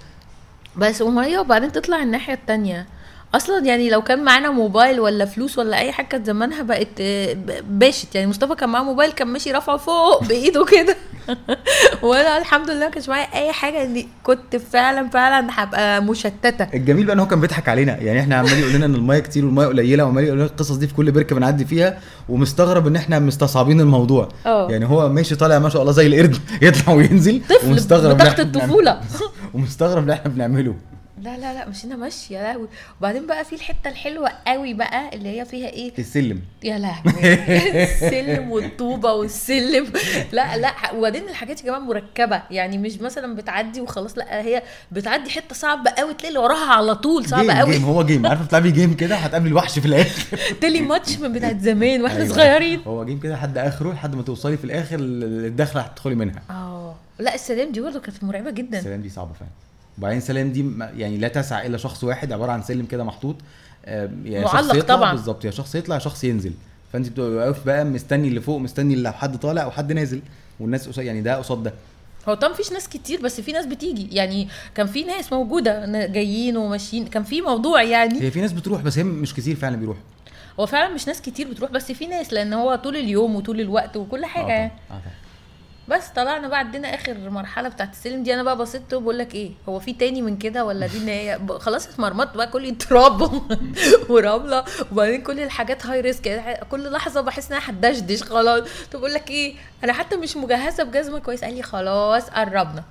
بس ومية وبعدين تطلع الناحية التانية. أصلا يعني لو كان معانا موبايل ولا فلوس ولا أي حاجة كانت زمانها بقت آه، باشت. يعني مصطفى كان معاه موبايل كان ماشي رافعه فوق بإيده كده. وأنا الحمد لله ما كانش معايا أي حاجة إني كنت فعلا فعلا هبقى مشتتة الجميل بقى إن هو كان بيضحك علينا يعني إحنا عمال يقول لنا إن المايه كتير والمايه قليلة وعمال يقول لنا القصص دي في كل بركة بنعدي فيها ومستغرب إن إحنا مستصعبين الموضوع آه. يعني هو ماشي طالع ما شاء الله زي القرد يطلع وينزل طفل ومستغرب بنعمله. الطفولة ومستغرب اللي إحنا بنعمله لا لا لا مشينا ماشي يا لهوي وبعدين بقى في الحتة الحلوة قوي بقى اللي هي فيها إيه؟ السلم. يا لهوي. السلم والطوبة والسلم. لا لا وبعدين الحاجات يا جماعة مركبة. يعني مش مثلا بتعدي وخلاص لا هي بتعدي حتة صعبة قوي تلاقي اللي وراها على طول صعبة game قوي. game هو game. عارفة بتلعبي game كده؟ هتقابلي الوحش في الآخر. Tele Match من بتاعت زمان وإحنا أيوة. صغيرين. هو game كده لحد آخره لحد ما توصلي في الآخر الدخلة هتدخلي منها. آه. لا السلام دي برضه كانت مرعبة جدا. السلام دي صعبة فعلا. وبعدين سلام دي يعني لا تسع إلا شخص واحد عبارة عن سلم كده محطوط. يا معلق طبعا. بالظبط يا شخص يطلع يا شخص ينزل. فأنت بتبقى واقف بقى مستني اللي فوق مستني اللي حد طالع أو حد نازل والناس قصاد يعني ده قصاد ده. هو طبعا مفيش ناس كتير بس في ناس بتيجي. يعني كان في ناس موجودة جايين وماشيين. كان في موضوع يعني. هي في ناس بتروح بس هي مش كتير فعلا بيروحوا. هو فعلا مش ناس كتير بتروح بس في ناس لأن هو طول اليوم وطول الوقت وكل حاجة آه يعني. آه طبعاً. بس طلعنا بقى عدينا آخر مرحلة بتاعت السلم دي. أنا بقى بصيت وبقول لك إيه هو في تاني من كده ولا دي النهاية؟ خلاص اتمرمطت بقى كل تراب ورملة. وبعدين كل الحاجات هاي ريسك كل لحظة بحس إنها هتدشدش خلاص. طب بقول لك إيه أنا حتى مش مجهزة بجزمة كويس. قال لي خلاص قربنا.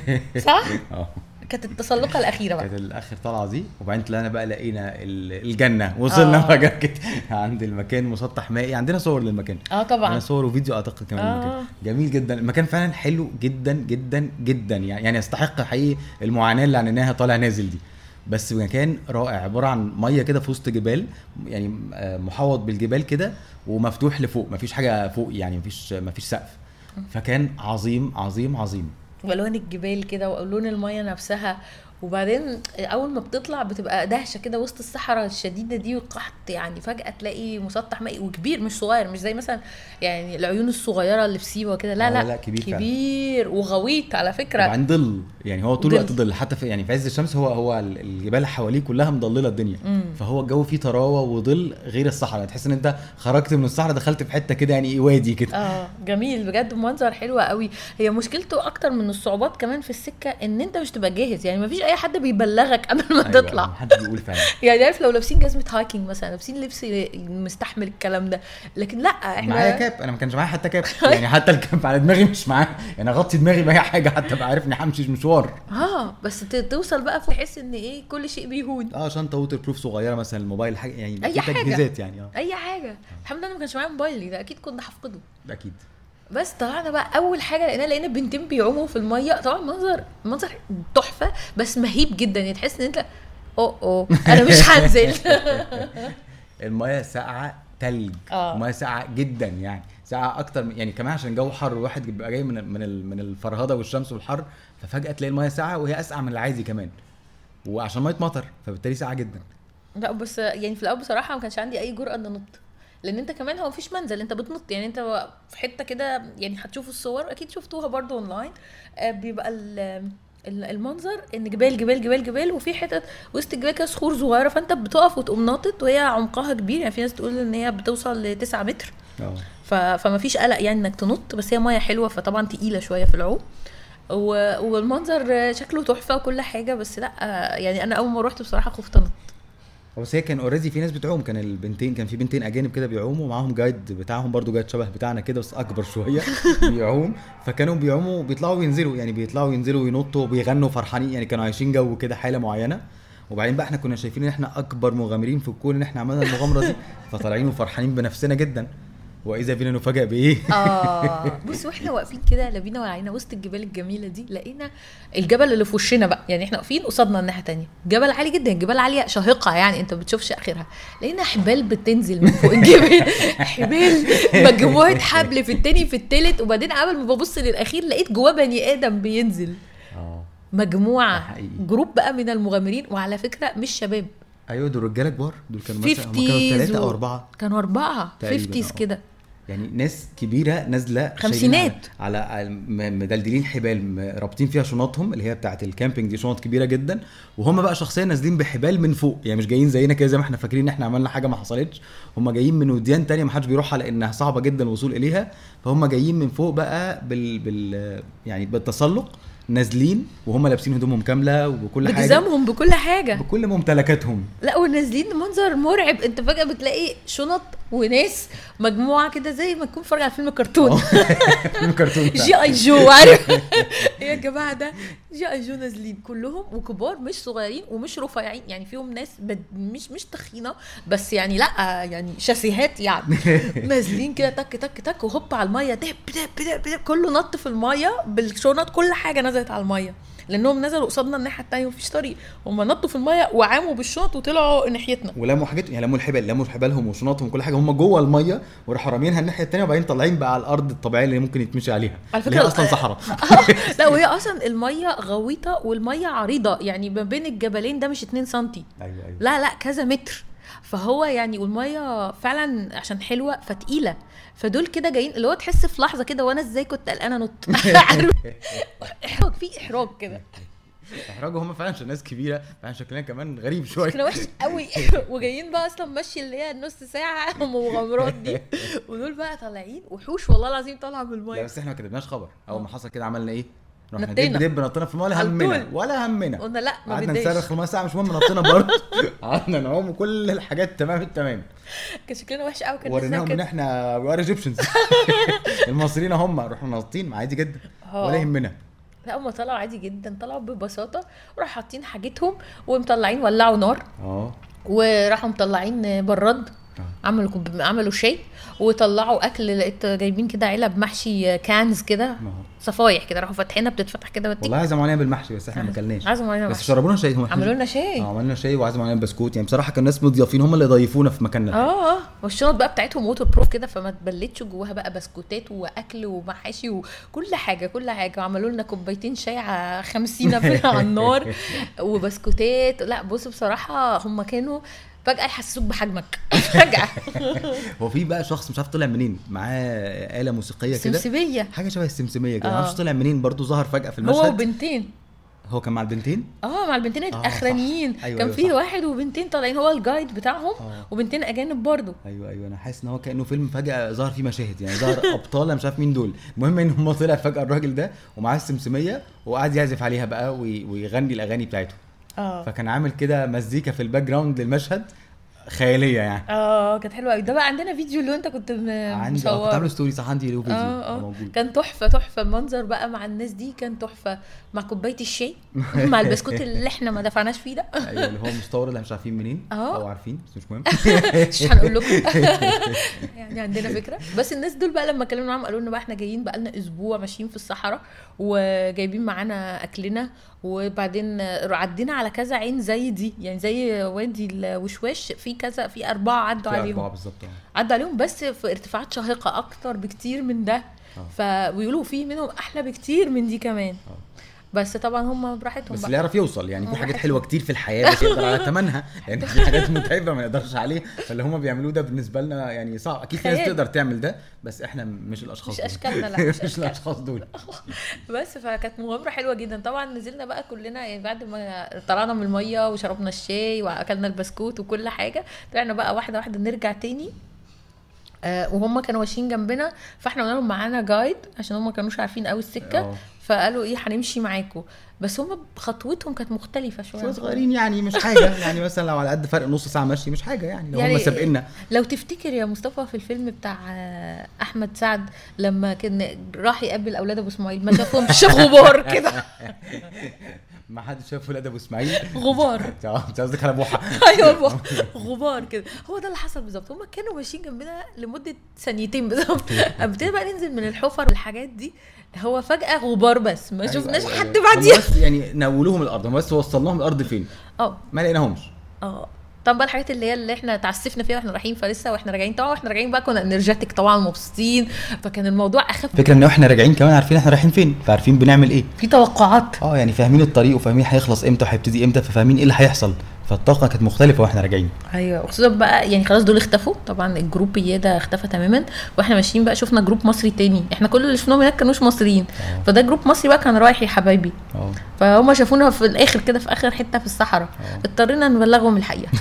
صح؟ آه. كانت التسلقة الأخيرة بقى. كانت الآخر طلعة دي. وبعدين طلعنا بقى لقينا ال- الجنة. وصلنا آه. فجاه كده. عند المكان مسطح مائي. عندنا صور للمكان. آه عندنا طبعا صور وفيديو أعتقد كمان آه. المكان جميل جدا. المكان فعلا حلو جدا جدا جدا. يعني يعني يستحق حقيقي المعاناة اللي عانيناها طالع نازل دي. بس مكان رائع. عبارة عن مية كده في وسط جبال. يعني آه، محوط بالجبال كده ومفتوح لفوق. مفيش حاجة فوق يعني. مفيش مفيش سقف. فكان عظيم عظيم عظيم. والوان الجبال كده والوان المية نفسها وبعدين أول ما بتطلع بتبقى دهشة كده وسط الصحراء الشديدة دي والقحط يعني فجأة تلاقي مسطح مائي وكبير مش صغير مش زي مثلا يعني العيون الصغيرة اللي في سيوة كده. لا آه، لا, لا، كبير فعلا. كبير وغويط على فكرة. وبعدين ظل يعني هو طول. الوقت ظل. حتى في يعني في عز الشمس هو هو ال- الجبال حواليه كلها مضللة الدنيا. مم. فهو الجو فيه طراوة وظل غير الصحراء. تحس إن أنت خرجت من الصحراء دخلت في حتة كده يعني وادي كده. آه جميل. بجد منظر حلو قوي. هي مشكلته أكتر من الصعوبات كمان في السكة إن أنت مش تبقى جاهز. يعني مفيش أي حد بيبلغك قبل ما أيوة، تطلع. محدش بيقول فعلا. يعني عارف لو لابسين جزمة هايكنج مثلا لابسين لبس مستحمل الكلام ده. لكن لأ إحنا معايا cap أنا ما كانش معايا حتى cap. يعني حتى ال cap على دماغي مش معايا. يعني اغطي دماغي بأي حاجة حتى ابقى عارف اني همشي مشوار. آه بس توصل بقى تحس إن إيه كل شيء بيهون آه شنطه و waterproof صغيرة مثلا الموبايل حاجة يعني أي في حاجة. تجهيزات يعني آه. أي حاجة. الحمد لله ما كانش معايا موبايلي ده أكيد كنت هفقده. أكيد. بس طلعنا بقى أول حاجة لقينا لقينا بنتين بيعوموا في المية. طبعا منظر منظر تحفة بس مهيب جدا. يعني تحس إن أنت أوه أوه أنا مش هنزل. المايه ساقعة تلج. آه. المايه ساقعة جدا يعني. ساقعة أكتر من- يعني كمان عشان الجو حر الواحد بيبقى جاي من من من الفرهدة والشمس والحر ففجأة تلاقي المايه ساقعة وهي أسقع من العادي كمان. وعشان مية مطر فبالتالي ساقعة جدا. لا بس يعني في الأول بصراحة ما كانش عندي أي جرأة إن أنط. لأن انت كمان هو مفيش منزل انت بتنط يعني انت في حتة كده يعني هتشوفوا الصور أكيد شفتوها برضو اونلاين آه، بيبقى ال- ال- المنظر إن جبال جبال جبال جبال وفي حتت وسط الجبال كده صخور صغيرة فأنت بتقف وتقوم ناطط وهي عمقها كبير يعني في ناس تقول إن هي بتوصل ل 9 متر ف... فما فيش قلق يعني إنك تنط بس هي مية حلوة فطبعا تقيلة شوية في العوم. والمنظر شكله تحفة وكل حاجة بس لأ يعني أنا أول ما روحت بصراحة خفت أنط. بس هي كان اوريدي في ناس بتعوم. كان البنتين كان في بنتين أجانب كده بيعوموا ومعاهم جايد بتاعهم برضو جايد شبه بتاعنا كده بس أكبر شوية. بيعوم. فكانوا بيعوموا بيطلعوا وينزلوا يعني بيطلعوا وينزلوا وينطوا وبيغنوا فرحانين يعني كانوا عايشين جو كده حالة معينة. وبعدين بقى إحنا كنا شايفين إن إحنا أكبر مغامرين في الكون إن إحنا عملنا المغامرة دي. فطالعين وفرحانين بنفسنا جدا. وإذا بينا نفاجئ بإيه؟ آه. بص وإحنا واقفين كده لا بينا ولا علينا وسط الجبال الجميلة دي لقينا الجبل اللي في وشنا بقى. يعني إحنا واقفين قصادنا الناحية تانية جبل عالي جدا جبال عالية شاهقة يعني أنت ما بتشوفش آخرها. لقينا حبال بتنزل من فوق الجبل. حبال مجموعة حبل في التاني في التالت. وبعدين قبل ما ببص للأخير لقيت جواه بني آدم بينزل. آه. مجموعة. group بقى من المغامرين. وعلى فكرة مش شباب. أيوه دول رجالة كبار. دول كانوا مثلا كانوا 50s ثلاثة أو أربعة. كانوا أربعة. تقريباً، 50s آه. كده. يعني ناس كبيرة نازلة خمسينات. على, مدلدلين حبال رابطين فيها شنطهم اللي هي بتاعه ال camping دي شنط كبيرة جدا. وهم بقى شخصيا نازلين بحبال من فوق يعني مش جايين زينا كده زي ما إحنا فاكرين إن إحنا عملنا حاجة ما حصلتش. هم جايين من وديان تانية ما حدش بيروحها لأنها صعبة جدا الوصول إليها. فهم جايين من فوق بقى بال, بال يعني بالتسلق نازلين وهم لابسين هدومهم كاملة وبكل حاجة. بجزامهم بكل حاجة. بكل ممتلكاتهم. لا ونازلين منظر مرعب. انت فجأة بتلاقي شنط وناس مجموعة كده زي ما تكون بتتفرج على فيلم كرتون. فيلم كرتون. G.I. Joe عارف؟ يا جماعة ده G.I. Joe نازلين كلهم وكبار مش صغيرين ومش رفيعين. يعني فيهم ناس بد مش مش تخينة بس يعني لأ يعني شاسيهات يعني. نازلين كده تك تك تك وهوب على المية دب دب دب دب كله نط في المية بالشنط كل حاجة نزلت على المية. لأنهم نزلوا قصادنا الناحية التانية مفيش طريق. هم نطوا في المية وعاموا بالشنط وطلعوا ناحيتنا. ولموا حاجتهم يعني لموا الحبال لموا حبالهم وشنطهم وكل حاجة. هم جوه المية وراحوا رامينها الناحية الثانية وبعدين طالعين بقى على الأرض الطبيعية اللي ممكن يتمشي عليها. على فكرة- أصلا صحراء. لا وهي أصلا المية غويطة والمية عريضة. يعني ما بين الجبلين ده مش 2 سنتي. أيوه أيوه. لا لا كذا متر. فهو يعني والمية فعلا عشان حلوة فتقيلة. فدول كده جايين اللي هو تحس في لحظة كده وأنا إزاي كنت قلقانة عارف؟ إحراج في إحراج كده. احراجوا هم فعلا عشان ناس كبيرة فعلا شكلنا كمان غريب شوية. شكلها وحش قوي. وجايين بقى أصلا ماشي اللي هي النص ساعة المغامرات دي. ودول بقى طالعين وحوش والله العظيم طالعة من لا الميه بس إحنا ما كتبناش خبر. أول ما حصل كده عملنا إيه؟ رحنا نطينا. دب دب نطينا في الميه ولا همنا. ولا همنا. قلنا لا ما قعدنا نصرخ الميه ساعة مش مهم نطينا برضه. قعدنا نعوم وكل الحاجات تمام التمام كان شكلنا وحش قوي كان وريناهم إن إحنا we are Egyptians. المصريين هم رحنا ناطين عادي جدا. آه. ولا يهمنا. لا هم طلعوا عادي جدا طلعوا ببساطة وراحوا حاطين حاجتهم ومطلعين ولعوا نار. آه. وراحوا مطلعين براد. عملوا كوب... عملوا شاي وطلعوا أكل لقيت جايبين كده علب محشي cans كده. صفايح كده راحوا فاتحينها بتتفتح كده والله عزموا علينا بالمحشي بس إحنا ما اكلناش عزموا علينا بس. شربونا شاي هم عملوا لنا شاي. آه عملنا شاي وعزموا علينا بسكوت. يعني بصراحة كان ناس مضيافين هم اللي ضيفونا في مكاننا. آه آه. والشنط بقى بتاعتهم waterproof كده فما تبلتش جواها بقى بسكوتات وأكل ومحاشي وكل حاجة كل حاجة. وعملوا لنا كوبايتين شاي على 50 في على النار وبسكوتات. لا بص بصراحة هم كانوا فجأة يحسسوك بحجمك. فجأة. هو في بقى شخص مش عارف طلع منين معاه آلة موسيقية كده. سمسمية. حاجة شبه السمسمية كده. آه. ما أعرفش طلع منين برضه ظهر فجأة في هو المشهد. وبنتين. هو كان مع البنتين؟ آه مع البنتين آه، الأخرانيين. أيوة، كان أيوة، في. واحد وبنتين طالعين هو ال guide بتاعهم آه. وبنتين أجانب برضه أيوه أيوه أنا حاسس إن هو كأنه فيلم فجأة ظهر فيه مشاهد يعني ظهر أبطال مش عارف مين دول. المهم إن هم طلع فجأة الراجل ده ومعاه السمسمية وقعد يعزف عليها بقى وي- ويغني الأغاني بتاعته. آه. فكان عامل كده مزيكا في ال background للمشهد خيالية يعني. آه كانت حلوة قوي ده بقى عندنا فيديو اللي انت كنت عندي آه كنت عامل story صح؟ عندي له فيديو. آه آه. موجود. كان تحفة تحفة. المنظر بقى مع الناس دي كان تحفة. مع كوباية الشاي مع البسكوت اللي إحنا ما دفعناش فيه ده. أيوه اللي هو مستورد اللي مش عارفين منين. آه. أو عارفين بس مش مهم. مش هنقول لكم. يعني عندنا فكرة. بس الناس دول بقى لما اتكلمنا معاهم قالوا لنا بقى إحنا جايين بقى لنا أسبوع ماشيين في الصحراء وجايبين معانا أكلنا وبعدين عدينا على كذا عين زي دي يعني زي وادي الوشواش في كذا في أربعة عدوا عليهم. بالظبط آه. عدوا عليهم بس في ارتفاعات شاهقة أكتر بكتير من ده. آه. فبيقولوا في منهم أحلى بكتير من دي كمان. آه. بس طبعا هم براحتهم بس اللي يعرف يوصل يعني في حاجات. حلوة كتير في الحياة بس يقدر على ثمنها يعني في حاجات متعبة ما يقدرش عليه فاللي هم بيعملوه ده بالنسبة لنا يعني صعب أكيد في ناس. تقدر تعمل ده بس إحنا مش الأشخاص مش دول. أشكالنا، لا، مش مش. الأشخاص دول بس فكانت مغامرة حلوة جدا طبعا نزلنا بقى كلنا يعني بعد ما طلعنا من المية وشربنا الشاي وأكلنا البسكوت وكل حاجة طلعنا بقى واحدة واحدة نرجع تاني وهم كانوا ماشيين جنبنا فاحنا قلنا لهم معانا جايد عشان هم كانوش عارفين قوي السكة. آه. فقالوا إيه هنمشي معاكم. بس هم خطوتهم كانت مختلفة شوية. صغيرين يعني مش حاجة. يعني مثلا لو على قد فرق نص ساعة مشي مش حاجة يعني. لو هم سابقنا. لو تفتكر يا مصطفى في الفيلم بتاع آه، أحمد سعد لما كان راح يقابل أولاد أبو إسماعيل ما شافهمش غبار كده. ما حدش شاف ولاد أبو إسماعيل؟ غبار. انت قصدك على بوحة. أيوه غبار كده. هو ده اللي حصل بالظبط. هما كانوا ماشيين جنبنا لمدة ثانيتين بالظبط. ابتدينا بقى ننزل من الحفر والحاجات دي هو فجأة غبار بس. ما أيوة، شفناش أيوة، حد أيوة. بعديها. بس يعني نولوهم الأرض. بس وصلناهم الأرض فين؟ آه. ما لقيناهمش. آه. طبعا بقى الحاجات اللي هي اللي إحنا تعسفنا فيها وإحنا رايحين فلسه وإحنا راجعين. طبعا وإحنا راجعين بقى كنا انرجيتك طبعا مبسوطين فكان الموضوع أخف الفكرة إن إحنا راجعين كمان عارفين إحنا رايحين فين فعارفين بنعمل إيه. في توقعات. آه يعني فاهمين الطريق وفاهمين هيخلص إمتى وهيبتدي إمتى ففاهمين إيه اللي هيحصل. فالطاقة كانت مختلفة وإحنا راجعين. أيوه خصوصا بقى يعني خلاص دول اختفوا. طبعا ال group ده اختفى تماما وإحنا ماشيين بقى شفنا group مصري تاني. إحنا كل اللي شفناهم هناك كانوش مصريين. آه. فده group مصري بقى كان رايح يا حبايبي. آه. فهم شافونا في الآخر كده في آخر حتة في الصحراء. آه. اضطرينا نبلغهم الحقيقة.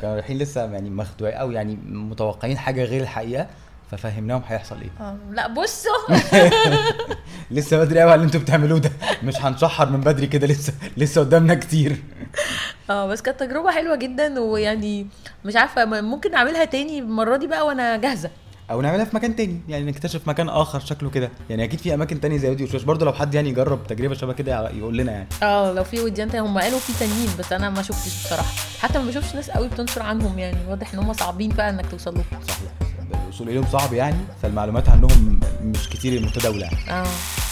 كانوا رايحين لسه يعني مخدوعين أو يعني متوقعين حاجة غير الحقيقة. ففهمناهم هيحصل إيه. آه، لا بصوا. لسه بدري قوي على اللي أنتوا بتعملوه ده. مش هنشحر من بدري كده لسه لسه قدامنا كتير. آه بس كانت تجربة حلوة جدا ويعني مش عارفة ممكن اعملها تاني المرة دي بقى وأنا جاهزة. أو نعملها في مكان تاني يعني نكتشف مكان آخر شكله كده. يعني أكيد في أماكن تانية زي ودي وشوش برضه لو حد يعني يجرب تجربة شبه كده يقول لنا يعني. آه لو في وديان تاني هم قالوا في تانيين بس أنا ما شفتش بصراحة. حتى ما بشوفش ناس قوي بتنشر عنهم يعني. واضح إن هم صعبين بقى إنك توصل لهم. صحيح الوصول إليهم صعب يعني فالمعلومات عنهم مش كتير متداولة يعني. آه.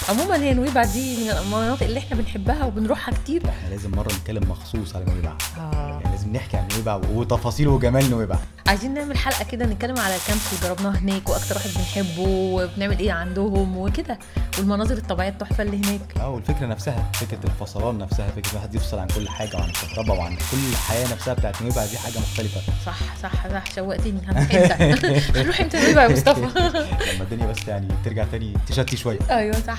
عموما هي نويبع دي من المناطق اللي إحنا بنحبها وبنروحها كتير. إحنا لازم مرة نتكلم مخصوص على نويبع. آه. يعني لازم نحكي عن نويبع وتفاصيل وجمال نويبع. عايزين نعمل حلقة كده نتكلم على الكامبس اللي جربناه هناك وأكتر واحد بنحبه وبنعمل إيه عندهم وكده. والمناظر الطبيعية التحفة اللي هناك. آه والفكرة نفسها فكرة الفصلان نفسها فكرة الواحد يفصل عن كل حاجة وعن الكهرباء وعن كل الحياة نفسها بتاعت نويبع دي حاجة مختلفة. صح صح صح. شوقتني. هنروح إمتى؟ هنروح إمتى نويبع يا مصطفى؟ لما الدنيا بس يعني ترجع تاني تشتي شوية. أيوه صح.